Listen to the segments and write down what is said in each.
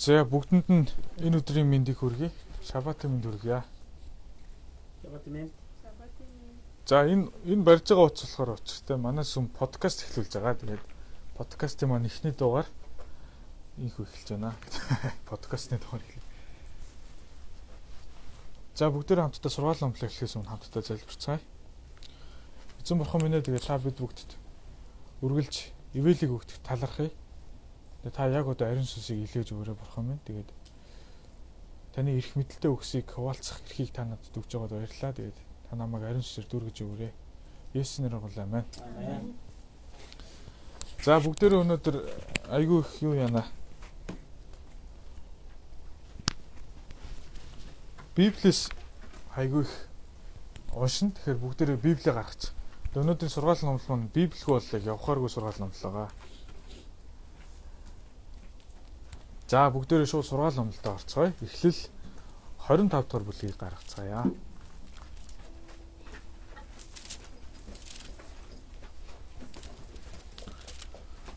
За бүгдэнд нь энэ өдрийн мэндийг хүргэе. Шабатын мэнд хүргье. Шабатын мэнд. За энэ энэ барьж байгаа утас болохоор учиртай манай сүм подкаст эхлүүлж байгаа. Тэгээд подкастын маань эхний дугаар инх эхэлж байна. Подкастны дугаар эхлэв. За бүгдээ хамтдаа сургаал номлоо эхлэхээс өмнө хамтдаа залбирцгаая. Эзэн бурхан минь ээ тэгээд та бид бүгдд үргэлж ивэлийг өгдөх талархъя Тэгээ та яг одоо ариун сүнсийг илээж өгөөрэй бурхан минь. Тэгээд таны эрх мэдэлтэй өгсийг хуваалцах эрхийг та надад өгж байгаад баярлалаа. Тэгээд та намайг ариун сүнсээр дүүргэж өгөөрэй. Есүс нэрээр гол амин. За бүгдээрээ өнөөдөр айгүй их юу яана. Библиэс айгүй их уншин. Тэгэхээр бүгдээрээ Библийг гаргач. Өнөөдрийн сургаал номлол маань Библигүй бол явахааргүй сургаал номлол байгаа. За бүгдээрээ шууд сургаал номлолтод орцгоё. Эхлэл 25 дугаар бүлгийг гаргацгаая.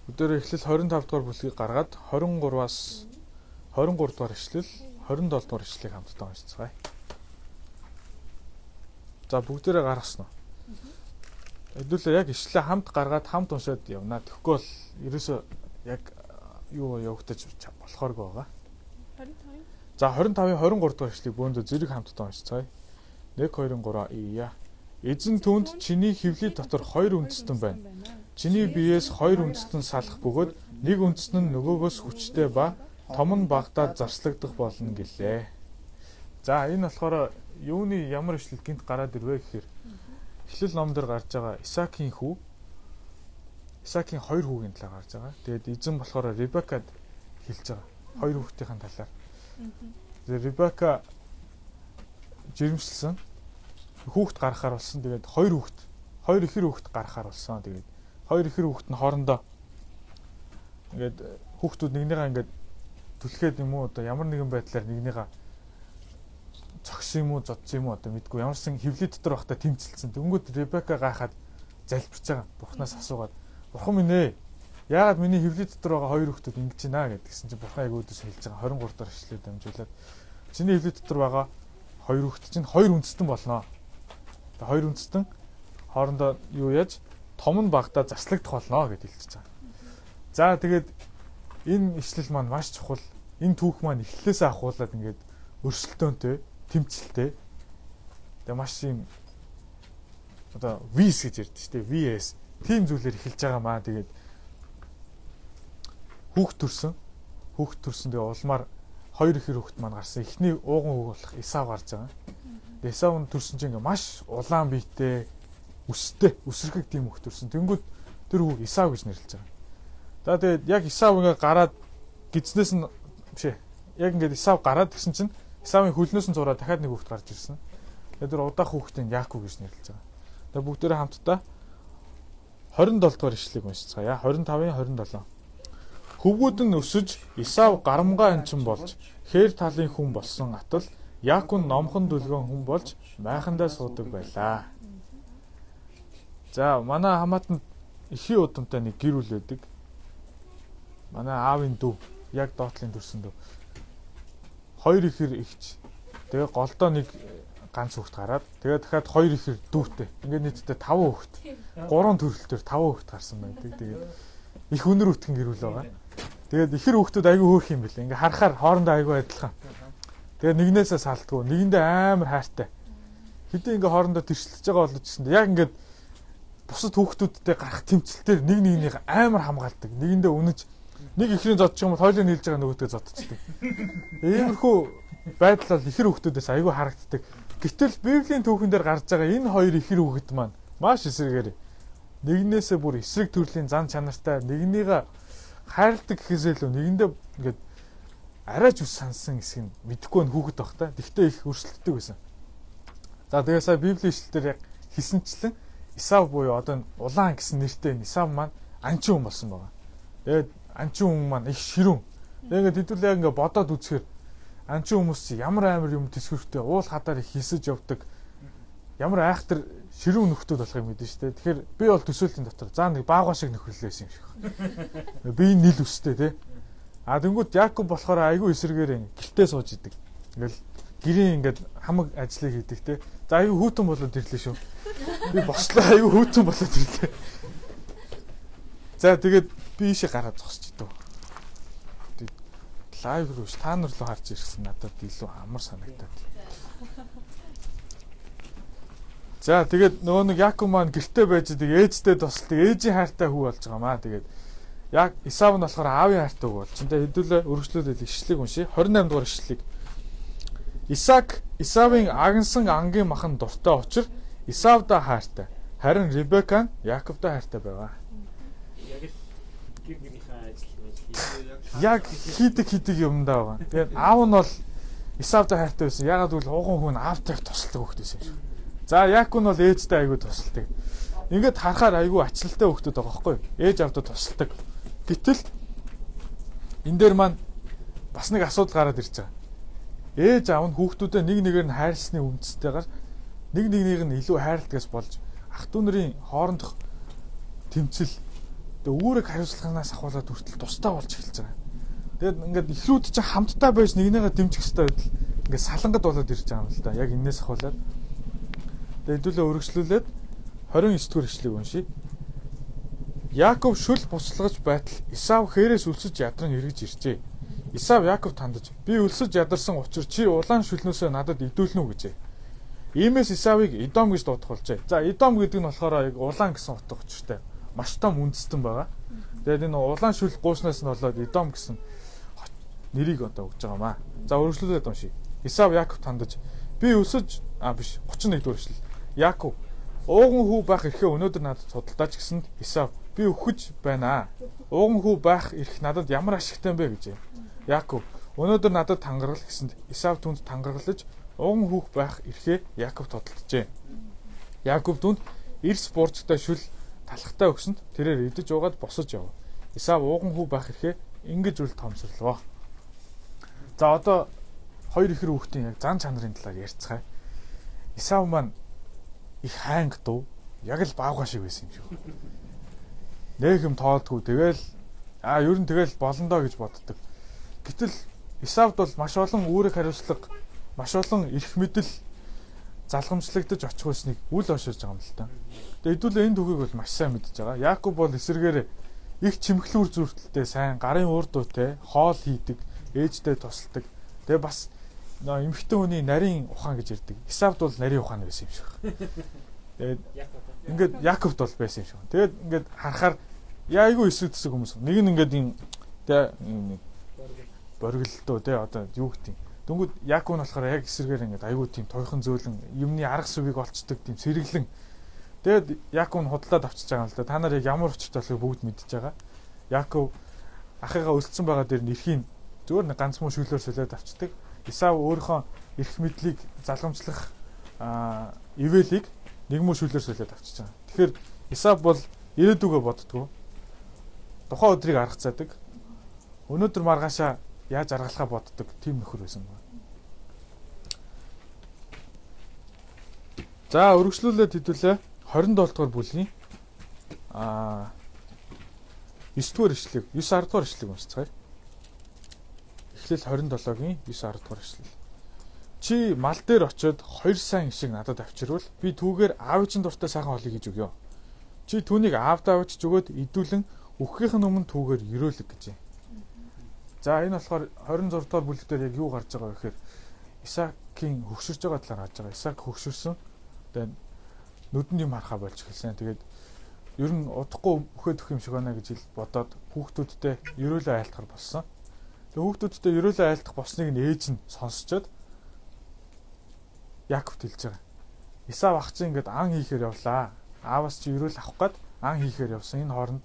Бүгдээрээ эхлэл 25 дугаар бүлгийг гаргаад 23-аас 23 дугаар ишлэл 27 дугаар ишлэлийг хамтдаа уншицгаая. За бүгдээрээ гаргасан уу? Хэдүүлээ яг ишлэлээ хамт гаргаад хамт уншаад явна. Тэгэхгүй бол ерөөсөө яг юу явагдаж болохооргүй байгаа. 25. За 25-ын 23 дугаар эшлэгийг бөөндө зэрэг хамтдаа уншицгаая. 1 2 3 ия. Эзэн түнд чиний хөвлөд дотор хоёр үндэстэн байна. Чиний биеэс хоёр үндэстэн салах бөгөөд нэг үндэстэн нь нөгөөгөөс хүчтэй ба том нь багтаад зарслагдах болно гэлээ. За энэ болохоор юуны ямар ишлэл гинт гараад ирвэ гэхээр эхлэл ном дээр гарч байгаа Исаакийн хүү Исаакийн хоёр хүүгийн талаар гарч байгаа. Тэгээд эзэн болохоор Ребекад хэлж байгаа. Хоёр хүүхдийн талаар. Тэгээд Ребека жирэмсэлсэн. Хүүхд гаргахаар болсон. Тэгээд хоёр хүүхд, хоёр ихэр хүүхд гаргахаар болсон. Тэгээд хоёр ихэр хүүхд нь хоорондоо ингээд хүүхдүүд нэгнийгаа ингээд түлхээд юм уу одоо ямар нэгэн байдлаар нэгнийгаа цогсон юм уу зодсон юм уу одоо мэдгүй ямарсан хөвлөд дотор байхдаа тэмцэлсэн. Дөнгөд Ребека гайхаад залбирч байгаа. Бурхнаас асуугаад Бурхан минь ээ. Яагаад миний хөвлөд дотор байгаа хоёр хүүхдүүд ингэж байна гэдгсэн чинь бурхан яг өөдөөс хэлж байгаа 23 дахь ишлээд дамжуулаад чиний хөвлөд дотор байгаа хоёр хүүхд чинь хоёр үндэстэн болно. Тэгээ хоёр үндэстэн хоорондоо юу яаж том нь багтаа заслагдах болно гэж хэлчихэж байгаа. За тэгээд энэ ишлэл маань маш чухал. Энэ түүх маань эхлэлээсээ ахуулаад ингээд өрсөлдөөнтэй, тэмцэлтэй. Тэгээ маш юм одоо VS гэж ярьдэн шүү дээ. VS тийм зүйлээр эхэлж байгаа маа. Тэгээд хүүхд төрсөн. Хүүхд төрсөн тэгээ улмаар хоёр ихэр хүүхд маань гарсан. Эхний ууган хүүг болох Исав гарч байгаа. Тэгээ Исав нь төрсөн чинь ингээ маш улаан биетэй, өстэй, өсрөхөг тийм хүүхд төрсөн. Тэнгүүд тэр хүүг Исав гэж нэрлэж байгаа. За тэгээд яг Исав ингээ гараад гидснээс нь биш ээ. Яг ингээ Исав гараад гисэн чинь Исавын хөлнөөс нь зураад дахиад нэг хүүхд гарч ирсэн. Тэгээд тэр удаах хүүхдийн Яаков гэж нэрлэж байгаа. Тэгээд бүгдээрээ хамтдаа 27 дугаар ишлэгийг уншицгаая. 25-ын 27. Хөвгүүд нь өсөж Исав гарамгаа анчин болж хээр талын хүн болсон атал Яакун номхон дүлгэн хүн болж майхандаа суудаг байлаа. За манай хамаатанд ихий удамтай нэг гэр бүл байдаг. Манай аавын дүү яг доотлын төрсөн дүү. Хоёр ихэр ихч. Тэгээ голдоо нэг ганц хүүхд гараад тэгээ дахиад хоёр ихэр дүүтэй. Ингээд нийтдээ 5 хүүхд. 3 төрөлтөөр 5 хүүхд гарсан байдаг. Тэгээд их өнөр үтгэн гэрүүл байгаа. Тэгээд ихэр хүүхдүүд айгүй хөөх юм бэл. Ингээд харахаар хоорондоо айгүй адилхан. Тэгээд нэгнээсээ салтгүй, нэгэндээ амар хайртай. Хэдий ингээд хоорондоо тэрчлэж байгаа боловч гэсэн яг ингээд бусад хүүхдүүдтэй гарах тэмцэлтээр нэг нэгнийг амар хамгаалдаг. Нэгэндээ үнэж нэг ихрийн зодчих юм бол хоёулын нийлж байгаа нөгөөдөө зодчдаг. Иймэрхүү байдал бол ихэр хүүхдүүдээс айгүй харагддаг. Гэтэл Библийн түүхэн дээр гарч байгаа энэ хоёр ихэр хүүхэд маань маш эсрэгээр нэгнээсээ бүр эсрэг төрлийн зан чанартай нэгнийгээ хайрладаг гэхээсээ илүү нэгэндээ ингээд арайч ус сансан хэсэг нь мэдхгүй нь хүүхэд баг та. Тэгтээ их өрсөлддөг байсан. За тэгээ сая Библийн ишлэлээр яг хэлсэнчлэн Исав буюу одоо улаан гэсэн нэртэй Исав маань анчин хүн болсон байгаа. Тэгээд анчин хүн маань их ширүүн. Тэгээд хэдүүл яг ингээд бодоод үзэхээр анчин хүмүүс ямар амар юм төсвөртэй уул хадаар хийсэж явдаг. Ямар айхтар ширүүн нөхдүүд болох юм мэдэн штэ. Тэгэхээр би бол төсөөллийн дотор заа нэг баагаа шиг нөхөрлөө байсан юм шиг. Би нил өстэй те. А тэнгууд Яков болохоор айгүй эсэргээр гэлтээ сууж идэг. Ингээл гэрийн ингээд хамаг ажлыг хийдэг те. За айгүй хүүтэн болоод ирлээ шүү. Би бослоо айгүй хүүтэн болоод ирлээ. За тэгээд би ийшээ гараад зогсож идэв. Лайв руу ш та нар руу харж ирсэн надад илүү амар санагдаад. За тэгээд нөгөө нэг Яков маань гэрте байж идэг ээжтэй тусалдаг ээжийн хайртай хүү болж байгаа маа. Тэгээд яг Исав нь болохоор аавын хайртай хүү болж. Энд хэдүүлээ өргөжлүүлээд ишлэгийг уншия. 28 дугаар ишлэгийг. Исаак Исавын агнсан ангийн махан дуртай учраас Исавда хайртай. Харин Ребека нь Яковда хайртай байгаа. Яг л гэр гэрийнхээ ажил Яг хийдэг хийдэг юм даа байгаа. Тэгээд аав нь бол Исавда хайртай байсан. Ягаад гэвэл ууган хүн аавтай тусалдаг байсан юм шиг. За Яаков нь бол ээжтэй айгүй тусалдаг. Ингээд харахаар айгүй ачлалтай хөлтөд байгаа байхгүй юу? Ээж авдад тусалдаг. Гэтэл энэ дээр маань бас нэг асуудал гараад ирж байгаа. Ээж аав нь хүүхдүүдэд нэг нэгээр нь хайрлсны үндстэйгээр нэг нэгнийг нь илүү хайрладгаас болж ах トゥ нарын хоорондох тэмцэл тэгээ үүрэг хариуцлаганаас ахуулаад хүртэл тустай болж эхэлж байгаа. Тэгээд ингээд ихрүүд чинь хамтдаа байж нэгнийгээ дэмжих хэрэгтэй байтал ингээд салангад болоод ирж байгаа юм л да. Яг энээс ахуулаад Тэгээд хэдүүлээ өргөжлүүлээд 29 дугаар ишлэгийг уншийе. Яаков шүл буцалгаж байтал Исав хээрээс өлсөж ядран эргэж иржээ. Исав Яаков тандаж би өлсөж ядарсан учир чи улаан шүлнөөсөө надад идүүлнэ үү гэжээ. Иймээс Исавыг Идом гэж дуудах болжээ. За Идом гэдэг нь болохоор яг улаан гэсэн утга учиртай. Маш том үндэстэн байгаа. Тэгээд энэ улаан шүл гууснаас нь болоод Идом гэсэн нэрийг одоо өгж байгаа маа. За өргөжлүүлээд уншийе. Исав Яаков тандаж би өлсөж а биш 31 дугаар ишлэл. Яаков ууган хүү байх эрхээ өнөөдөр надад судалдаач гэсэнд Исав би өгөж байна. Ууган хүү байх эрх надад ямар ашигтай юм бэ гэжээ. Яаков өнөөдөр надад тангарал гэсэнд Исав түнд тангарлаж ууган хүүх байх эрхээ Яаков тодтолджээ. Яаков түнд эрс бурцтай шүл талхтай өгсөнд тэрээр идэж уугаад босож яв. Исав ууган хүү байх эрхээ ингэж үл томсорлоо. За одоо хоёр ихэр хүүхдийн яг зан чанарын талаар ярьцгаая. Исав маань их хайнг дуу яг л баавга шиг байсан юм шиг. Нэг юм тоодгүй тэгэл а ер нь тэгэл болондоо гэж боддог. Гэтэл Исавд бол маш олон үүрэг хариуцлага, маш олон эрх мэдэл залгамжлагдаж очих байсныг үл ошиж байгаа юм л та. Тэгээ хэдүүлээ энэ түүхийг бол маш сайн мэдж байгаа. Яаков бол эсэргээр их чимхлүүр зүртэлтэй сайн гарын урд дуутай хоол хийдэг, ээжтэй тусалдаг. Тэгээ бас эмхтэн хүний нарийн ухаан гэж ярьдаг. Исавд бол нарийн ухаан байсан юм шиг. Тэгээд ингээд Яковд бол байсан юм шиг. Тэгээд ингээд харахаар яа айгүй эсрэг төсөг хүмүүс. Нэг нь ингээд юм тэ боргилдоо тэ одоо юу гэдэг юм. Дөнгөд Яков нь болохоор яг эсрэгээр ингээд айгүй тийм тойхон зөөлөн юмны арга сүвийг олцдог тийм сэргэлэн. Тэгээд Яков нь худалдаад авчиж байгаа юм л да. Та нар яг ямар учиртай болохыг бүгд мэдж байгаа. Яков ахыгаа өлдсөн байгаа дээр нь эрхийн зүгээр нэг ганц муу шүлөөр солиод авчдаг. Исав өөрийнхөө эрх мэдлийг залгамжлах ивэлийг нэг муу шүлээр солиод авчиж байгаа. Тэгэхээр Исав бол ирээдүгөө боддгоо. Тухайн өдрийг аргацаадаг. Өнөөдөр маргаашаа яаж аргалахаа боддог тийм нөхөр байсан байна. За өргөжлүүлээд хэдүүлээ 27 дугаар бүлгийн аа 9 дугаар ишлэг 9 10 дугаар ишлэг уншицгаая. Эхлэл 27-гийн 9 10 дугаар ишлэл. Чи мал дээр очиод хоёр сайн ишиг надад авчирвал би түүгээр аав чинь дуртай сайхан хоолыг хийж өгье. Чи түүнийг аавдаа авчиж өгөөд идүүлэн өгөхийнх нь өмнө түүгээр ерөөлөг гэж. За энэ болохоор 26 дугаар бүлэгтэр яг юу гарч байгаа вэ гэхээр Исаакийн хөгшөрж байгаа талаар харж байгаа. Исаак хөгшөрсөн. Тэгээд нүдэнд юм харахаа болж эхэлсэн. Тэгээд ер нь удахгүй өхөд өх юм шиг байна гэж бодоод хүүхдүүдтэй ерөөлөө айлтгар болсон. Тэгээд хүүхдүүдтэй ерөөлөө айлтах босныг нь ээж нь сонсчоод Яаковт хэлж байгаа. Исав ах чинь ингээд ан хийхээр явлаа. Аавас чи ерөөл авах гээд ан хийхээр явсан. Энэ хооронд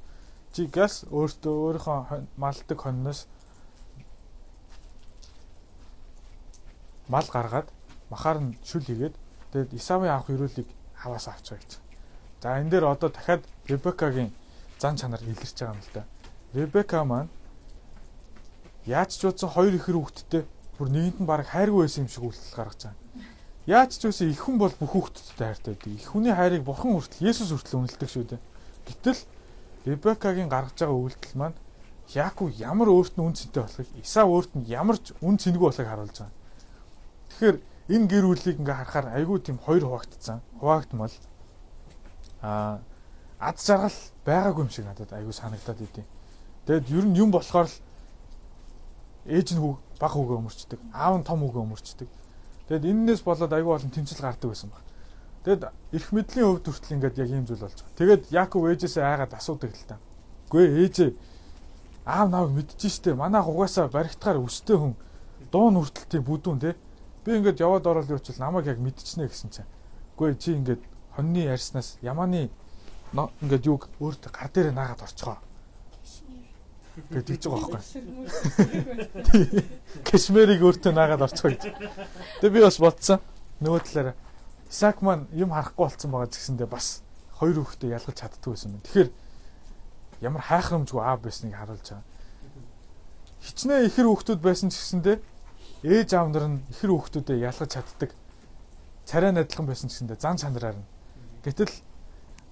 чи газ өөртөө өөрийнхөө малдаг хонноос мал гаргаад махаар нь шүл хийгээд тэгээд Исавын авах ерөөлийг хаваас авчаа гэж. За энэ дээр одоо дахиад Ребекагийн зан чанар илэрч байгаа юм л да. Ребека маань яаж ч утсан хоёр ихэр хүүхэдтэй бүр нэгэнд нь баг хайргүй байсан юм шиг үйлдэл гаргаж байгаа. Яаж ч үгүй их хүн бол бүх хүүхдүүдтэй хайртай байдаг. Их хүний хайрыг бурхан хүртэл Есүс хүртэл үнэлдэг шүү дээ. Гэтэл Ребекагийн гаргаж байгаа үйлдэл маань Яаков ямар өөрт нь үн цэнтэй болохыг Исав өөрт нь ямар ч үн цэнгүй болохыг харуулж байгаа. Тэгэхээр энэ гэр бүлийг ингээ харахаар айгүй тийм хоёр хуваагдсан. Хуваагдмал аа ад жаргал байгаагүй юм шиг надад айгүй санагдаад идэв. Тэгэд ер нь юм болохоор л ээж нь баг хүүгээ өмөрчдөг, аав нь том хүүгээ өмөрчдөг. Тэгэд энэнээс болоод айгүй олон тэмцэл гардаг байсан баг. Тэгэд эрх мэдлийн хувьд хүртэл ингээд яг ийм зүйл болж байгаа. Тэгээд Яаков ээжээсээ айгаад асуудаг л та. Гүй ээжээ аав навыг мэдчихэж штэ. Манайх угаасаа баригдахаар өстэй хүн дуун хүртэл тийм бүдүүн те. Би ингээд яваад ороод явуучвал намайг яг мэдчихнэ гэсэн чинь. Гүй чи ингээд хоньны ярьснаас ямааны ингээд юг өөртөө гар дээрээ наагаад орцгоо гэж тэгж байгаа байхгүй. Кашмирыг өөртөө наагаад орцгоо гэж. Тэгээ би бас бодсон. Нөгөө талаараа Исаак маань юм харахгүй болцсон байгаа гэсэндээ бас хоёр хүүхдээ ялгаж чаддгүй байсан юм. Тэгэхээр ямар хайхрамжгүй аав байсныг харуулж байгаа. Хичнээн ихэр хүүхдүүд байсан гэсэндээ ээж аав нар нь ихэр хүүхдүүдэд ялгаж чаддаг. Царай адилхан байсан ч гэсэндээ зан чанараар нь. Гэтэл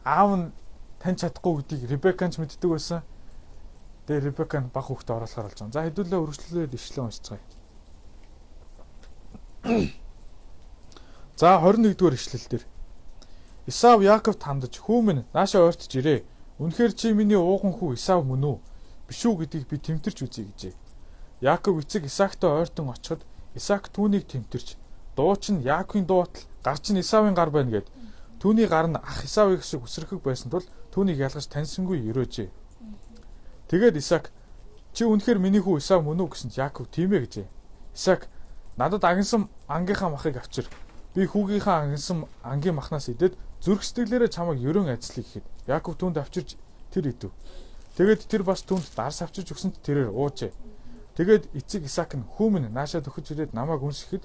аав нь тань чадахгүй гэдгийг Ребеканч мэддэг байсан. Тэгээ Ребека нь баг хүүхдээ оруулахаар болж байгаа. За хэдүүлээ өргөжлөлөөд ишлээ уншицгаая. За 21-р ишлэл дээр Исав Яаковт хандаж "Хүү минь наашаа ойртож ирээ. Үнэхээр чи миний ууган хүү Исав мөн үү? Биш үү гэдгийг би тэмтэрч үзье" гэжээ. Яаков эцэг Исаактай ойртон очиход Исаак түүнийг тэмтэрч дууч нь Яаковын дуутал гарч нь Исавын гар байна гэд түүний гар нь ах Исавыг шиг үсрэхэг байсан тул түүнийг ялгаж таньсангүй өрөөжээ. Тэгээд Исаак чи үнэхээр миний хүү Исав мөн үү гэсэнд Яаков тийм ээ гэжээ. Исаак надад агнсан ангийнхаа махыг авчир Би хүүгийнхаа ангинсан ангийн махнаас идэд зүрх сэтгэлээрээ чамайг ерөн ажиллая гэхэд Яаков түүнд авчирч тэр идэв. Тэгээд тэр бас түүнд дарс авчирч өгсөнд тэрээр уужээ. Тэгээд эцэг Исаак нь хүүмэн наашаа төхөж ирээд намайг үнсэхэд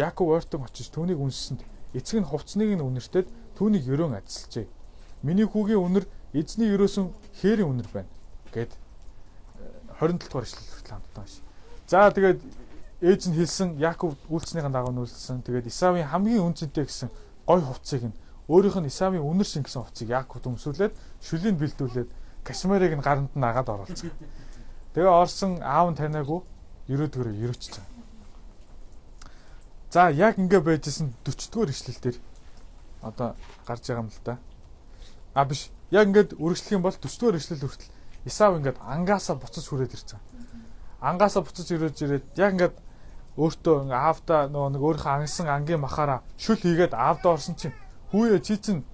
Яаков ойртон очиж түүнийг үнсэсэнд эцэг нь хувцсныг нь үнэртэд түүнийг ерөн ажиллажээ. Миний хүүгийн үнэр эзний ерөөсөн хээрийн үнэр байна гэд 27 дугаар ишлэл хүртэл хамтдаа ш. За тэгээд ээж нь хэлсэн Яаков үйлцнийхэн дагуу нүүлсэн. Тэгээд Исавийн хамгийн үнцэнтэй гэсэн гой хувцсыг нь өөрийнх нь Исавийн үнэр шин гэсэн хувцсыг Яаковд өмсүүлээд шүлийг бэлдүүлээд Кашмирыг нь гаранд нь агаад оруулсан. Тэгээ орсон аав нь таниагүй ерөөдгөрөө байгаа. За яг ингэ байжсэн 40-р ишлэл дээр одоо гарч байгаа юм л да. А биш. Яг ингээд үргэлжлэх юм бол 40-р ишлэл хүртэл Исав ингээд ангаасаа буцаж хүрээд ирж байгаа. Ангаасаа буцаж ирээд ирээд яг ингээд өөртөө ингээ аавда нөгөө нэг өөрийнхөө ангсан ангийн махаараа шүл хийгээд аавда орсон чинь хүүе чи чин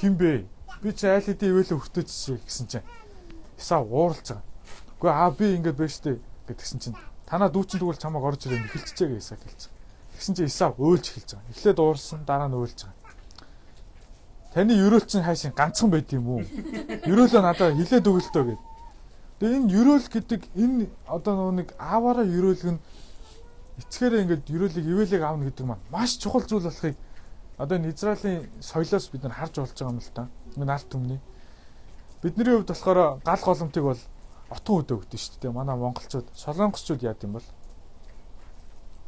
хин бэ? Би чи айл хэдийн ивэлээ хүртээчихсэн гэсэн чинь. Исаа ууралж байгаа. Үгүй аа би ингээд байж тээ гэдгсэн чинь танаа дүүчин тэгвэл чамайг орж ирээ эхэлчихэгээ Исаа хэлж байгаа. Тэгсэн чинь Исаа өөлж эхэлж байгаа. Эхлээд уурсан дараа нь өөлж байгаа. Таны ерөөл чинь хайшин ганцхан байд юм уу? Ерөөлөө надад хилээд өгөлтөө гэд. Тэгээ энэ ерөөл гэдэг энэ одоо нэг ааваараа ерөөлг нь эцгээрээ ингээд ерөөлийг ивэлийг аавна гэдэг маань маш чухал зүйл болохыг одоо энэ Израилийн соёлоос бид нар харж болж байгаа юм л та. Энэ арт түмний. Бидний хувьд болохоор гал голомтыг бол отгон өдөө өгдөө шүү дээ. Манай монголчууд, солонгосчууд яад юм бол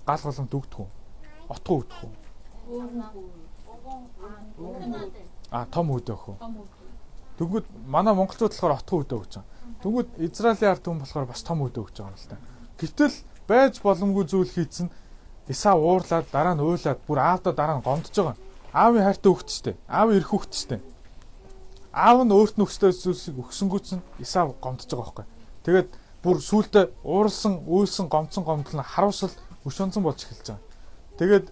гал голомт өгдөг үү? Отгон өгдөг үү? А том өдөө өхөө. Тэгвэл манай монголчууд болохоор отгон өдөө өгч байгаа. Тэгвэл Израилийн арт түмэн болохоор бас том өдөө өгч байгаа юм л та. Гэвтэл байж боломгүй зүйл хийцэн Исаа уурлаад дараа нь уйлаад бүр аавда дараа нь гомдож байгаа. Аавын хайртай штэ. Аав ирэх штэ. Аав нь өөрт нь өстэй зүйлсийг өгсөнгүү чинь Исаа гомдож байгаа байхгүй. Тэгээд бүр сүултээ ууралсан, үйлсэн, гомцсон гомдол нь харуулсал өшөнцөн болж эхэлж байгаа. Тэгээд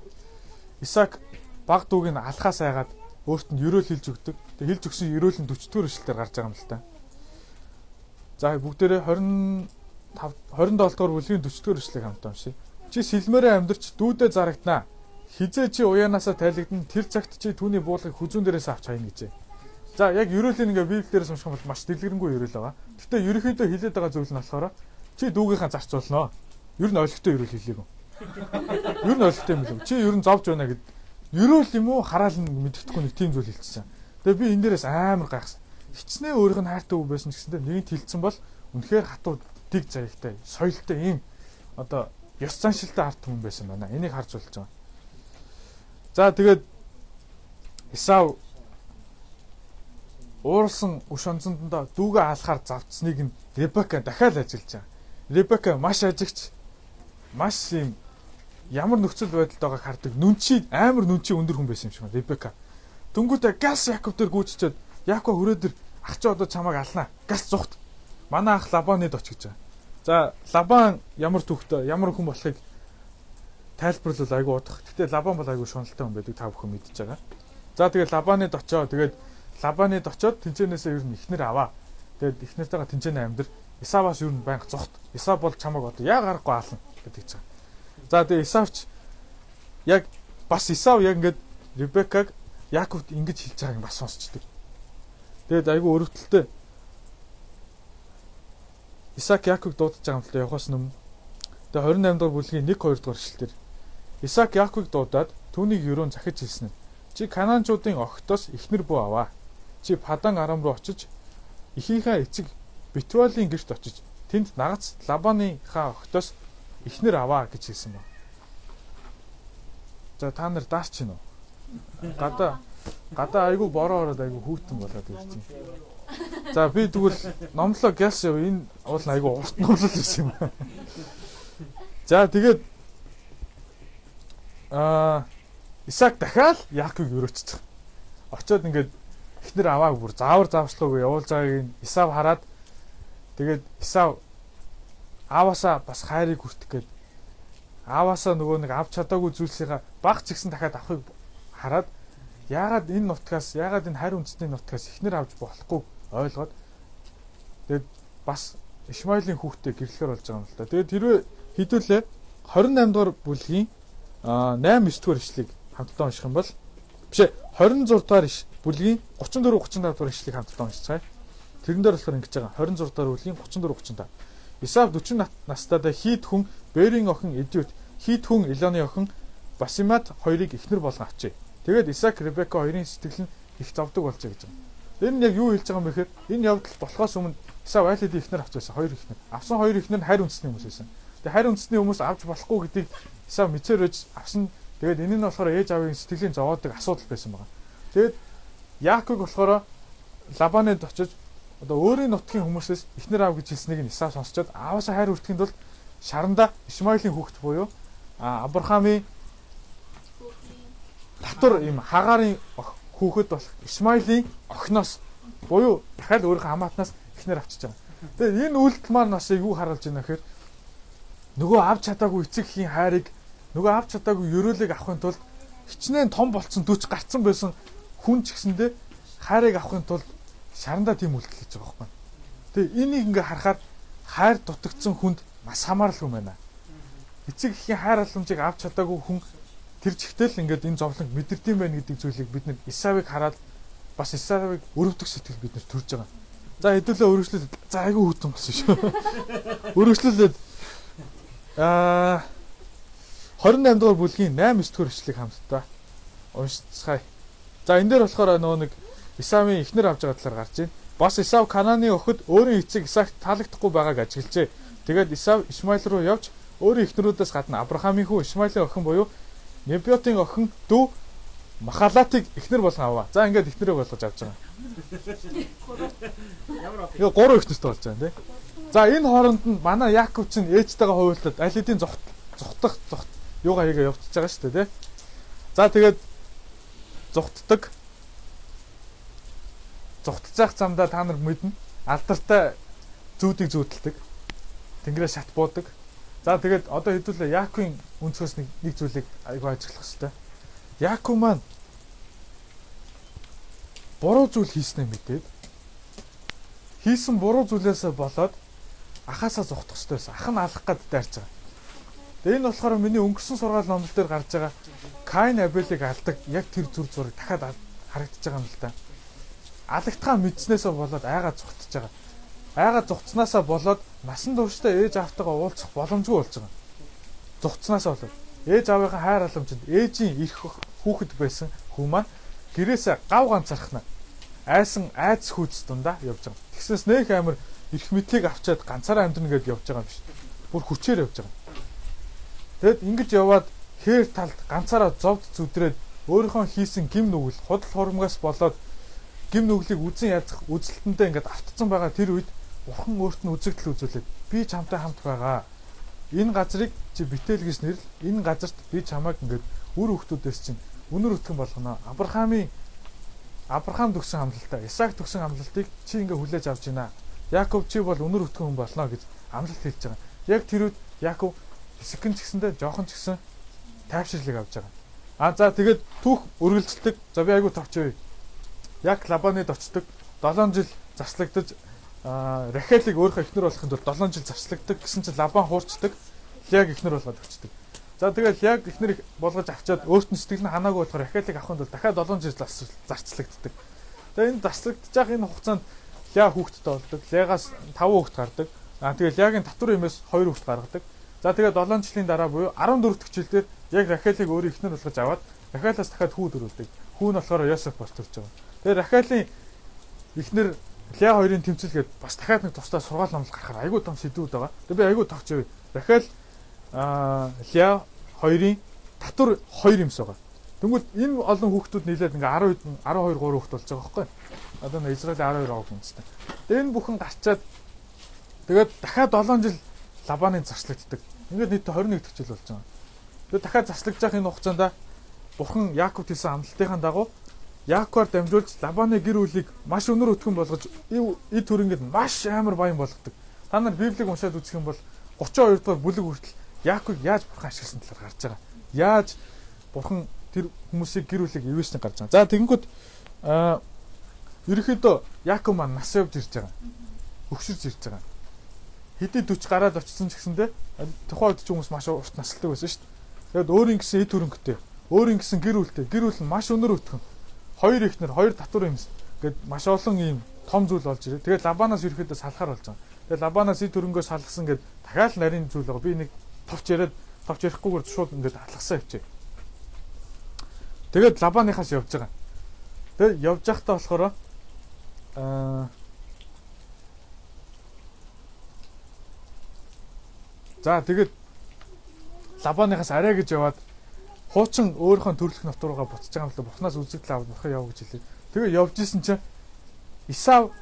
Исаак баг дүүг нь алхаас айгаад өөрт нь ерөөл хилж өгдөг. Тэгээд хилж өгсөн ерөөл нь 40 дэх эшлэлээр гарч байгаа юм л та. За бүгдээрээ 20 27 дугаар бүлгийн 40 дугаар эшлэгийг хамтаа уншъя. Чи сэлмээрээ амьдарч дүүдээ зарагданаа. Хизээ чи уяанаасаа тайлэгдэн тэр цагт чи түүний буулгыг хүзүүн дээрээс авч хайна гэжээ. За яг ерөөлийн ингээ библиэрээс унших юм бол маш дэлгэрэнгүй ерөөл байгаа. Гэтэ ерөнхийдөө хилээд байгаа зүйл нь болохоор чи дүүгийнхаа зарцуулноо. Ер нь ойлгохтой ерөөл хэлээгүү. Ер нь ойлгохтой юм л. Чи ер нь зовж байна гэд ерөөл юм уу хараал нь мэддэхгүй нэг тийм зүйл хэлчихсэн. Тэгээ би энэ дээрээс амар гайхсан. Хичнээн өөрийнх нь хайртай үг байсан ч гэсэндээ нэгэнт хилцсэн бол үнэхээр хатуу дэг заяагтай, соёлтой ийм одоо ёс заншилтай арт хүн байсан байна. Энийг харж болж байгаа. За тэгээд Исав уурсан өш онцондоо дүүгээ алахаар завцсныг нь Ребека дахиад ажиллаж байгаа. Ребека маш ажигч маш юм ямар нөхцөл байдалд байгааг хардаг. Нүнчи амар нүнчи өндөр хүн байсан юм шиг байна. Ребека. Дөнгөдөө газ Яков дээр гүйчичээд Яков хүрээдэр ах чи одоо чамайг алнаа. Газ зүхт. Манай ах Лабанид оч гэж байгаа. За Лабан ямар түүхтэй, ямар хүн болохыг тайлбарлал айгу удах. Гэтэ Лабан бол айгу шуналтай хүн байдаг та бүхэн мэдж байгаа. За тэгээд Лабанид очоо. Тэгээд Лабанид очоод тэнцэнээсээ ер нь ихнэр аваа. Тэгээд ихнэртэйгээ тэнцэнэ амьдэр Исаваас ер нь байнга зогт. Исав бол чамайг одоо яа гарахгүй аална гэдэг ч. За тэгээд Исавч яг бас Исав яг ингээд Ребекаг Яаковд ингэж хэлж байгааг бас сонсчдаг. Тэгээд айгүй өрөвдөлтөй Исаак Яаковыг дуудаж байгаа юм л да явахаас өмнө. Тэгээ 28 дугаар бүлгийн 1 2 дугаар эшлэлээр Исаак Яаковыг дуудаад түүнийг юрөөн захиж хэлсэн нь чи Канаанчуудын огтоос ихнэр бүү аваа. Чи Падан Арам руу очиж эхийнхээ эцэг Битвалийн гэрт очиж тэнд нагац Лабаныхаа огтоос ихнэр аваа гэж хэлсэн ба. За та нар дааш чинь үү? Гадаа гадаа айгүй бороо ороод айгүй хүүтэн болоод байна. За би тэгвэл номлоо гяс яв энэ уул айгүй урт номлол байсан юм. За тэгээд аа Исаак дахиад Яаковыг өрөөччих. Очоод ингээд эхнэр авааг бүр заавар заавчлаагүй явуулж байгааг Исав хараад тэгээд Исав ааваасаа бас хайрыг хүртэх гээд ааваасаа нөгөө нэг авч чадаагүй зүйлсийнхаа баг ч гэсэн дахиад авахыг хараад яагаад энэ нутгаас яагаад энэ хайр үндэсний нутгаас ихнэр авч болохгүй ойлгоод тэгээд бас Ишмаилийн хүүхдээ гэрлэхэр болж байгаа юм л да. Тэгээд тэрвээ хідүүлээ 28 дугаар бүлгийн 8 9 дугаар ишлэгийг хамтдаа унших юм бол биш ээ 26 дугаар бүлгийн 34 35 дугаар ишлэгийг хамтдаа уншицгаая. Тэрэн дээр болохоор ингэж байгаа 26 дугаар бүлгийн 34 35. Исав 40 настайдаа хийд хүн Берийн охин Эдиот, хийд хүн Илоны охин Басимат хоёрыг эхнэр болгон авчээ. Тэгээд Исаак Ребека хоёрын сэтгэл нь их зовдөг болжээ гэж байна. Энэ нь яг юу хэлж байгаа юм бэхээр энэ явдал болохоос өмнө Исав айл хэдийн ихнэр авч байсан хоёр ихнэр. Авсан хоёр ихнэр нь хайр үндэсний хүмүүс байсан. Тэгээ хайр үндэсний хүмүүс авч болохгүй гэдгийг Исав мэдсээр өж авсан. Тэгээд энэ нь болохоор ээж аавын сэтгэлийн зовоодог асуудал байсан байгаа. Тэгээд Яаков болохоор Лабанад очиж одоо өөрийн нутгийн хүмүүсээс ихнэр аав гэж хэлснийг нь Исав сонсчод ааваасаа хайр хүртэхэд бол шаранда Исмаилийн хүүхэд буюу Авраамийн татвар ийм хагаарын хүүхэд болох Исмаилийн охиноос буюу дахиад өөрийнхөө хамаатнаас ихнэр авчиж байгаа. Тэгээд энэ үйлдэл маань бас юу харуулж байна гэхээр нөгөө авч чадаагүй эцэг эхийн хайрыг нөгөө авч чадаагүй ерөөлөг авахын тулд хичнээн том болцсон дүч гарцсан байсан хүн ч гэсэндээ хайрыг авахын тулд шарандаа тийм үйлдэл хийж байгаа байхгүй. Тэгээ энийг ингээ харахаар хайр дутагдсан хүнд бас хамааралгүй байна. Эцэг эхийн хайр халамжийг авч чадаагүй хүн тэр чигтэл ингээд энэ зовлон мэдэрдэм байх гэдэг зүйлийг бид нэр Исавыг хараад бас Исавыг өрөвдөх сэтгэл бид нэр төрж байгаа. За хэдүүлээ өргөжлөл за айгүй хүтэн болсон шүү. Өргөжлөлөд аа 28 дугаар бүлгийн 8 9 дугаар ишлэг хамтдаа уншицгаая. За энэ дээр болохоор нөгөө нэг Исавын эхнэр авж байгаа талаар гарч байна. Бас Исав Кананы охид өөрийн эцэг Исаакт таалагдахгүй байгааг ажиглжээ. Тэгээд Исав Исмаил руу явж өөрийн эхнэрүүдээс гадна Авраамийн хүү Исмаилийн охин буюу Небиотын охин дүү Махалатыг эхнэр болгон аваа. За ингээд эхнэрээ болгож авч байгаа. Яа гурван эхнэртэй болж байгаа тийм. За энэ хооронд нь манай Яаков чинь ээжтэйгээ хуваалцаад аль хэдийн зогтох зогт юугаа хийгээ явчихж байгаа шүү дээ тийм. За тэгээд зогтдаг. Зогтож явах замдаа та нар мэднэ. Алдартай зүүдийг зүүдэлдэг. Тэнгэрээ шат буудаг. За тэгээд одоо хэдүүлээ Яаковын өнцгөөс нэг нэг зүйлийг айгүй ажиглах хэрэгтэй. Яаков маань буруу зүйл хийснээ мэдээд хийсэн буруу зүйлээс болоод ахаасаа зогтох хэрэгтэй байсан. Ах нь алах гад дайрч байгаа. Тэгээ энэ болохоор миний өнгөрсөн сургаал номлол дээр гарч байгаа Каин Абелийг алдаг яг тэр зүр зураг дахиад харагдаж байгаа юм л да. Алагтхаа мэдснээсээ болоод айгаа зогтож байгаа айгаа зугцнаасаа болоод насан туршдаа ээж аавтайгаа уулзах боломжгүй болж байгаа. Зугцнаасаа болоод ээж аавынхаа хайр халамжинд ээжийн ирэх хүүхэд байсан хүү маань гэрээсээ гав ганцархна айсан айц хүйц дундаа явж байгаа. Тэгснээс нөх амир эрх мэдлийг авчаад ганцаараа амьдрна гэдээ явж байгаа юм биш. Бүр хүчээр явж байгаа. Тэгэд ингэж яваад хээр талд ганцаараа зовд зүдрээд өөрийнхөө хийсэн гим нүгэл худал хурамгаас болоод гим нүглийг үзэн язах үзэлтэндээ ингээд автцсан байгаа тэр үед бурхан өөрт нь үзэгдэл үзүүлээд би чамтай хамт байгаа. Энэ газрыг чи битэл гэж нэрл энэ газарт би чамайг ингээд үр хөвгтүүдээс чинь үнэр өтгөн болгоно. Авраамийн Авраам төгсөн амлалтаа, Исаак төгсөн амлалтыг чи ингээ хүлээж авч байна. Яаков чи бол үнэр өтгөн хүн болно гэж амлалт хэлж байгаа. Яг тэр үед Яаков хэсэгэн ч гэсэндээ жоохон ч гэсэн тайвширлыг авч байгаа. А за тэгээд түүх үргэлжлдэг. За би айгу товчөө. Яг Лабанид очдог. 7 жил зарслагдаж Рахелийг өөрийнхөө эхнэр болохын тулд 7 жил зарцлагдаг гэсэн чинь Лабан хуурчдаг. Яг эхнэр болгоод өгчдөг. За тэгэл яг эхнэр болгож авчаад өөрт нь сэтгэл нь ханаагүй болохоор Рахелийг авахын тулд дахиад 7 жил зарцлагддаг. Тэгээ энэ зарцлагдж байгаа энэ хугацаанд Ля хүүхэдтэй болдог. Лягаас 5 хүүхэд гардаг. Аа тэгэл Лягийн татвар юмээс 2 хүүхэд гаргадаг. За тэгээд 7 жилийн дараа буюу 14 дэх жилдээ яг Рахелийг өөрөө эхнэр болгож аваад Рахелаас дахиад хүү дөрүүлдэг. Хүү нь болохоор Йосеф болж төрж байгаа. Тэгээд Рахелийн эхнэр Ля хоёрын тэмцэлгээд бас дахиад нэг тусдаа сургаал номлол гарахаар айгүй том сэдвүүд байгаа. Тэгээд би айгүй тогч. Рахел аа Ля хоёрын татвар 2 юмс байгаа. Тэгвэл энэ олон хүүхдүүд нийлээд ингээ 10 12 3 хүүхд болж байгаа байхгүй. Одоо нэг Израилийн 12 авах үндэстэй. Тэгээ энэ бүхэн гарчаад тэгээд дахиад 7 жил Лабаны зарчлагддаг. Ингээд нийтдээ 21 дэх жил болж байгаа. Тэгээд дахиад зарчлагдж явах энэ хугацаанд Бурхан Яаков хэлсэн амлалтынхаа дагуу Яаковаар дамжуулж Лабаны гэр бүлийг маш өнөр өтгөн болгож эд төрөнгэд маш амар баян болгодог. Та нар Библийг уншаад үзэх юм бол 32 дугаар бүлэг хүртэл Яаков яаж бурхан ашигласан талаар гарч байгаа. Яаж бурхан тэр хүмүүсийг гэр бүлийг ивэсний гарч байгаа. За тэгэнгүүт аа ерөнхийдөө Яаков маань нас явж ирж байгаа. Өгшөрж ирж байгаа. Хэдий 40 гараад очсон ч гэсэндээ тухайн үед ч хүмүүс маш урт насалдаг байсан шүү дээ. Тэгэд өөрийн гэсэн эд хөрөнгөтэй, өөрийн гэсэн гэр бүлтэй, гэр бүл нь маш өнөр өтгөн. Хоёр ихнэр, хоёр татвар юмс гэд маш олон ийм том зүйл болж ирээ. Тэгээд Лабанаас ерөөхдөө салахаар болж байгаа. Тэгээд Лабанаас эд хөрөнгөө салгасан гэд дахиад нарийн зүйл байгаа. Би нэг товч яриад товч ярихгүйгээр шууд ингээд алгасаа явчээ. Тэгээд лабаныхаас явж байгаа. Тэгээд явж байхдаа болохоор аа За тэгээд лабаныхаас арай гэж яваад хуучин өөрийнхөө төрлөх нот руугаа буцаж байгаа юм л бурхнаас үзэгдэл аваад бурхан яв гэж хэлээ. Тэгээ явж исэн чинь Исав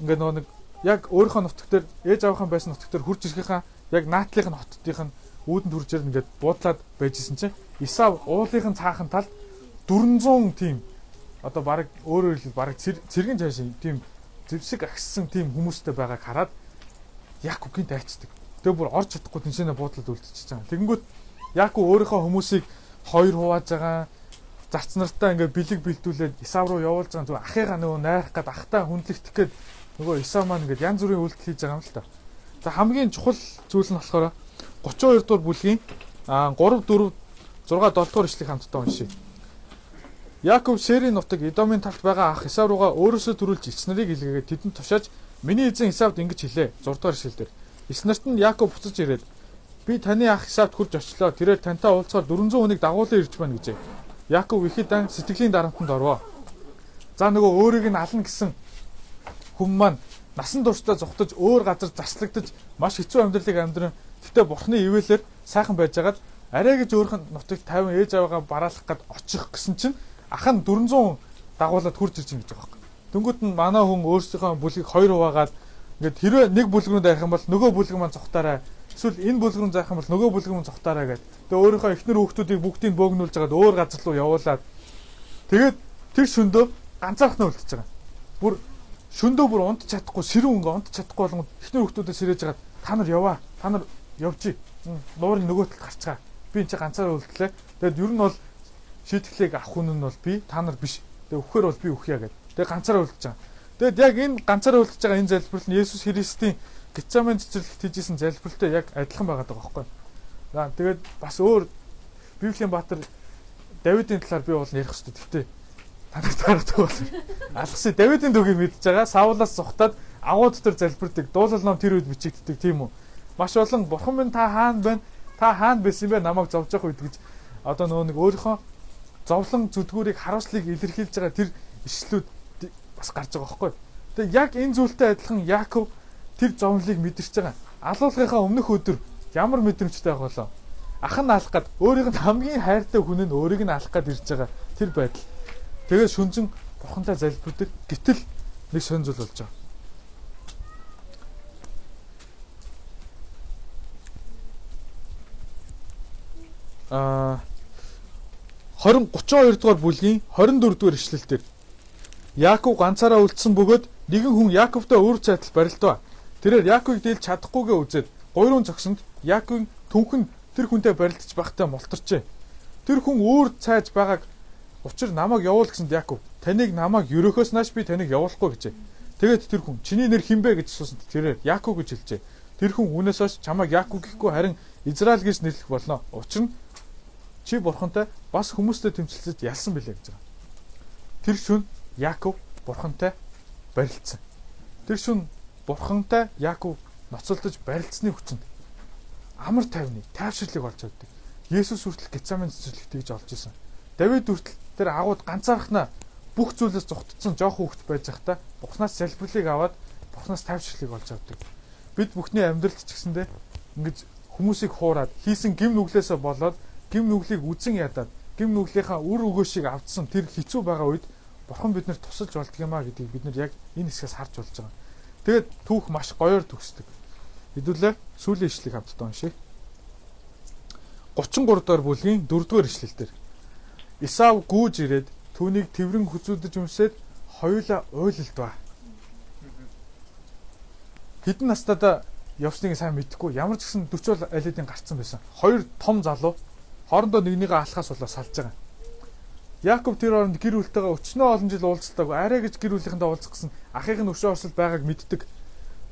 ингээ нөгөө нэг яг өөрийнхөө нутг дээр ээж аваахан байсан нутг дээр хурж ирэхийнхаа яг наатлынх нь хотдынх нь үүдэн төржээр ингээд буудлаад байжсэн чинь Исав уулынх нь цаахан тал 400 тийм одоо баг өөрөөр хэлбэл баг цэргийн цааш тийм зэвсэг агссан тийм хүмүүстэй байгааг хараад Якугийн дайцдаг. Тэгээ бүр орж чадахгүй тэнцэнэ буудлаад үлдчихэж байгаа. Тэгэнгүүт Яку өөрийнхөө хүмүүсийг хоёр хувааж байгаа зарц нартаа ингээ бэлэг бэлдүүлээд Исав руу явуулж байгаа зүгээр ахыгаа нөгөө найрах гээд ахтаа хүндлэгдэх гээд нөгөө Исав маань ингээд янз бүрийн үйлдэл хийж байгаа юм л та. За хамгийн чухал зүйл нь болохоор 32 дугаар бүлгийн 3 4 6 7 дугаар ишлэг хамтдаа уншия. Яаков Шерийн нутаг Эдомын талд байгаа ах Исав руугаа өөрөөсөө төрүүлж нарыг илгээгээд тэдэнд тушааж миний эзэн Исавд ингэж хэлээ. 6 дугаар ишлэлдэр. Эц нарт нь Яаков буцаж ирээд би таны ах Исавд хурж очлоо. Тэрээр тантай уулзахаар 400 хүнийг дагуулan ирж байна гэжээ. Яаков ихэд сэтгэлийн дарамтанд орвоо. За нөгөө өөрийг нь ална гэсэн хүн маань насан туршдаа зүхтаж өөр газар заслагдаж маш хэцүү амьдралыг амьдран гэтээ бурхны ивэлэр сайхан байжгаад арай гэж өөрх нь нутагт 50 ээж аваагаа бараалах гээд очих гэсэн чинь ах нь 400 дагуулад хурж ирж байгаа байхгүй. Дөнгөт нь манай хүн өөрсдийнхөө бүлгийг хоёр хуваагаад ингээд хэрвээ нэг бүлгэрүүнд авах юм бол нөгөө бүлэг маань цухтаараа эсвэл энэ бүлгэрүүнд заах юм бол нөгөө маань цухтаараа гэдэг. Тэгээ өөрийнхөө эхнэр хүүхдүүдийг бүгдийг бөөгнүүлж хагаад өөр газар руу явуулаад тэгээд тэр шөндөө ганцаархнаа үлдчихэж байгаа. Бүр шөндөө бүр унт чадахгүй сэрүүн өнгө унт чадахгүй болгоод эхнэр хүүхдүүдээ сэрэж хагаад та нар яваа. Та нар явжий. Нуурын нөгөө талд гарцгаа. Би энэ чи ганцаараа үлдлээ. Тэгээд ер нь бол шийтгэлийг авах хүн нь бол би та нар биш. Тэгээ өгөхөр бол би өгье гэдэг. Тэгээ ганцаараа үлдэж байгаа. Тэгэд яг энэ ганцаараа үлдэж байгаа энэ залбирал нь Есүс Христийн Гецаман цэцэрлэгт хийжсэн залбиралтай яг адилхан байгаа даа байхгүй. За тэгээд бас өөр Библийн баатар Давидын талаар би бол ярих хэрэгтэй. Гэхдээ таныг таардаг бол алгасаа Давидын дүүгийг мэдж байгаа. Саулаас зугатаад агуу дотор залбирдаг. Дуулал ном тэр үед бичигддэг тийм үү. Маш олон бурхан минь та хаана байна? Та хаана байсан бэ? Намайг зовж явах үед гэж одоо нөгөө нэг өөрийнхөө зовлон зүдгүүрийг харуулслыг илэрхийлж байгаа тэр ишлүүд бас гарч байгаа байхгүй. Тэгээ яг энэ зүйлтэй адилхан Яаков тэр зовлоныг мэдэрч байгаа. Алуулгынхаа өмнөх өдөр ямар мэдрэмжтэй байх болоо. Ах нь алах гад өөрийг нь хамгийн хайртай хүн нь өөрийг нь алах гад ирж байгаа тэр байдал. Тэгээ шүнжин бурхантай залбирдаг. Гэтэл нэг сонь зүйл болж байгаа. Аа 20 32 дугаар бүлгийн 24 дугаар ишлэлдэр Яаков ганцаараа үлдсэн бөгөөд нэгэн хүн Яаковтай өөр цайтал барилдав. Тэрээр Яаковыг дийлж чадахгүйгээ үзээд гойрон зогсонд Яаковын түнхэн тэр хүнтэй барилдаж байхдаа мултарчээ. Тэр хүн өөр цайж байгааг учир намайг явуул гэсэнд Яаков таныг намайг ерөөхөөс нааш би таныг явуулахгүй гэжээ. Тэгээд тэр хүн чиний нэр хинбэ гэж асуусанд тэрээр Яаков гэж хэлжээ. Тэр хүн үүнээс хойш чамайг Яаков гэхгүй харин Израиль гэж нэрлэх болно. Учир нь чи бурхантай бас хүмүүстэй тэмцэлцэж ялсан билээ гэж байгаа. Тэр шүн Яаков бурхантай барилцсан. Тэр шүн бурхантай Яаков ноцолдож барилцсны хүчинд амар тайвны тайвширлыг олж авдаг. Есүс хүртэл Гецамын цэцэрлэгт тэгж олж исэн. Давид хүртэл тэр агууд ганцаархнаа бүх зүйлээс зүгтцсэн жоох хүүхэд байж захта Бурханаас залбирлыг аваад Бурханаас тайвширлыг олж авдаг. Бид бүхний амьдралд ч гэсэндээ ингэж хүмүүсийг хуураад хийсэн гим нүглээсээ болоод гим нүглийг үзен ядаад гим нүглийнхаа үр өгөөшийг авдсан тэр хэцүү байгаа үед Бурхан биднэрт тусалж болдго юмаа гэдгийг бид нар яг энэ хэсгээс харж болж байгаа. Тэгээд түүх маш гоёор төгсдөг. Хэдүүлээ сүүлийн ишлэгийг хамтдаа уншъя. 33 дугаар бүлгийн 4 дугаар ишлэлдэр Исав гүүж ирээд түүнийг тэрвэн хүзүүдэж өмсөд хоёулаа уйлалдва. Хэдэн настайдаа явсныг сайн мэдэхгүй ямар ч гэсэн 40 алидын гарцсан байсан. Хоёр том залуу хоорондоо нэгнийгээ алхаас болоо салж байгаа. Яаков тэр оронд гэр бүлтэйгээ өчнөө олон жил уулзалтаагүй арай гэж гэр бүлийнхэнтэй уулзах гэсэн ахыхын өшөө орсол байгааг мэддэг.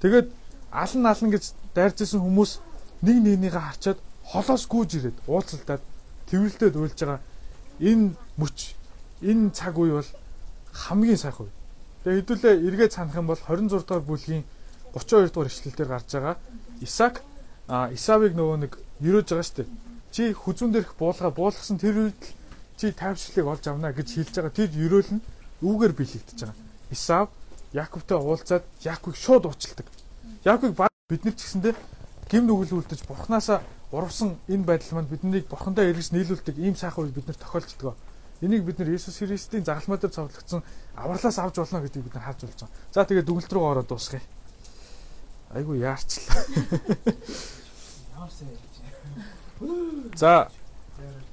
Тэгээд алан алан гэж дайржсэн хүмүүс нэг нэгнийгээ харчаад холоос гүйж ирээд уулзалтаад тэрвэлдээд уйлж байгаа энэ мөч энэ цаг үе бол хамгийн сайхан үе. Тэгээ хэдүүлээ эргээд санах юм бол 26 дугаар бүлгийн 32 дугаар ишлэлээр гарч байгаа Исаак Исавыг нөгөө нэг юрөөж байгаа шүү дээ. Чи хүзүүн дээрх буулга буулгасан тэр үед л чи тайвшрлыг олж авна гэж хэлж байгаа. Тэр ерөөл нь үүгээр биелэгдэж байгаа. Исав Яаковтай уулзаад Яаковыг шууд уучлдаг. Яаковыг бид нар ч гэсэндээ гим нүгэл үлдэж бурхнаасаа урвсан энэ байдал маань биднийг бурхандаа эргэж нийлүүлдэг ийм сайхан үе бид нар тохиолддог. Энийг бид нар Иесус Христийн загалмай дээр цовдлогдсон авралаас авч болно гэдгийг бид нар харж болж байгаа. За тэгээд дүгнэлт рүү ороод дуусгая. Айгу яарчлаа. За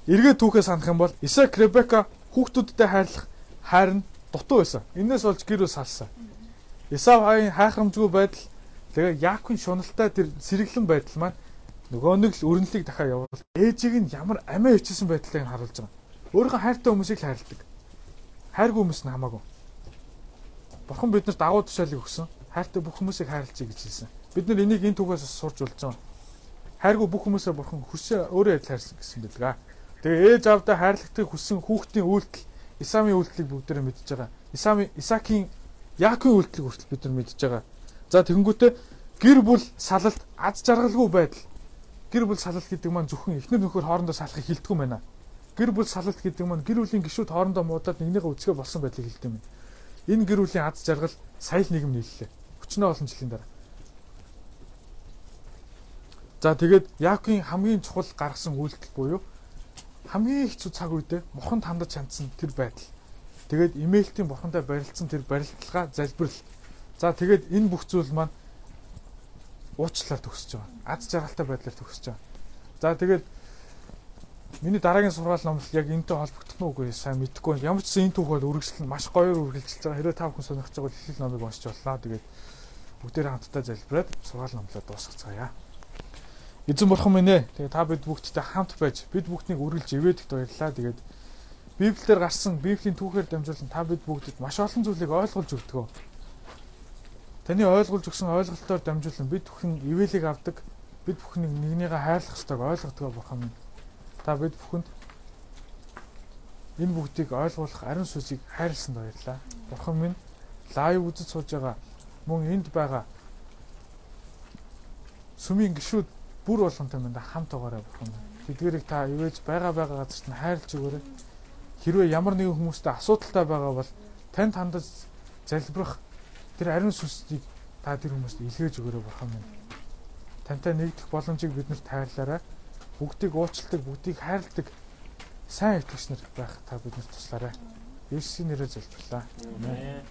эргээ түүхээ санах юм бол Исаак Ребека хүүхдүүдтэй хайрлах хайр нь дутуу байсан. Инээс болж гэр бүл салсан. Исав хайн хайхрамжгүй байдал тэгээ Яаковын шуналтай тэр сэргэлэн байдал маань нөгөө нэг л өрнөлийг дахиад явуул. Ээжийг нь ямар амиа ичсэн байдлыг харуулж байгаа. Өөрийнхөө хайртай хүмүүсийг хайрладаг. Хайргүй хүмүүс нь хамаагүй. Бурхан биднэрт агуу тушаалыг өгсөн. Хайртай бүх хүмүүсийг хайрлцъя гэж хэлсэн. Бид нар энийг энэ түүхээс сурч болж байгаа. Хайргүй бүх хүмүүсээ бурхан хүсээ өөрөө адил хайрсан гэсэн байдаг. Тэгээ ээж аавдаа хайрлагтыг хүссэн хүүхдийн үйлдэл Исамын үйлдэлийг бүгдээрээ мэдж байгаа. Исамын Исаакийн Яаковын үйлдэлийг хүртэл бид нар мэдж байгаа. За тэгэнгүүтээ гэр бүл салалт аз жаргалгүй байдал. Гэр бүл салалт гэдэг маань зөвхөн эхнэр нөхөр хоорондоо салахыг хилдэггүй байна. Гэр бүл салалт гэдэг маань гэр бүлийн гишүүд хоорондоо муудаад нэгнийгээ үцгээ болсон байдлыг хэлдэг юм. Энэ гэр бүлийн аз жаргал сая л нийгэм нийллээ. Өчнөө олон жилийн дараа. За тэгээд Яаковын хамгийн чухал гаргасан үйлдэл буюу хамгийн хэцүү цаг үедээ бурханд хандаж хандсан тэр байдал. Тэгээд имэйлтийн бурхантай барилцсан тэр барилталгаа залбирал. За тэгээд энэ бүх зүйл маань уучлаар төгсөж байгаа. Аз жаргалтай байдлаар төгсөж байгаа. За тэгээд миний дараагийн сургаал номлол яг энэтэй холбогдох нь үгүй сайн мэдэхгүй. Ямар ч зүйл энэ түүх бол үргэлжлэн маш гоёор үргэлжилж байгаа. Хэрэв та бүхэн сонирхож байгаа бол ихэл номыг уншиж боллоо. Тэгээд бүгдээрээ хамтдаа залбираад сургаал номлоо дуусгацгаая. Эзэн бурхан минь ээ. Тэгээ та бид бүгдтэй хамт байж бид бүгднийг үргэлж ивэдэгт баярлалаа. Тэгээд Библиэлд гарсан Библийн түүхээр дамжуулан та бид бүгдэд маш олон зүйлийг ойлгуулж өгдөг. Таны ойлгуулж өгсөн ойлголтоор дамжуулан бид бүхэн ивэлийг авдаг. Бид бүхнийг нэгнийгээ хайрлах ёстойг ойлгодог бурхан минь. Та бид бүхэнд энэ бүгдийг ойлгуулах ариун сүсийг хайрлсанд баярлалаа. Бурхан минь лайв үзэж сууж байгаа мөн энд байгаа сүмийн гişүүд бүр болгонтой минь хамт байгаарай бурхан. Тэдгэрийг та ивэж байгаа байгаа газарт нь хайрлж өгөөрэй. Хэрвээ ямар нэгэн хүмүүстэй асуудалтай байгаа бол танд хандаж залбирах тэр ариун сүнсийг та тэр хүмүүст илгээж өгөөрэй бурхан минь. Тантай нэгдэх боломжийг биднэрт тайлаарай. Бүгдийг уучлдаг, бүгдийг хайрладаг сайн итгэгч нар байх та биднэрт туслаарай. Есүсийн нэрээр залбирлаа. Амен.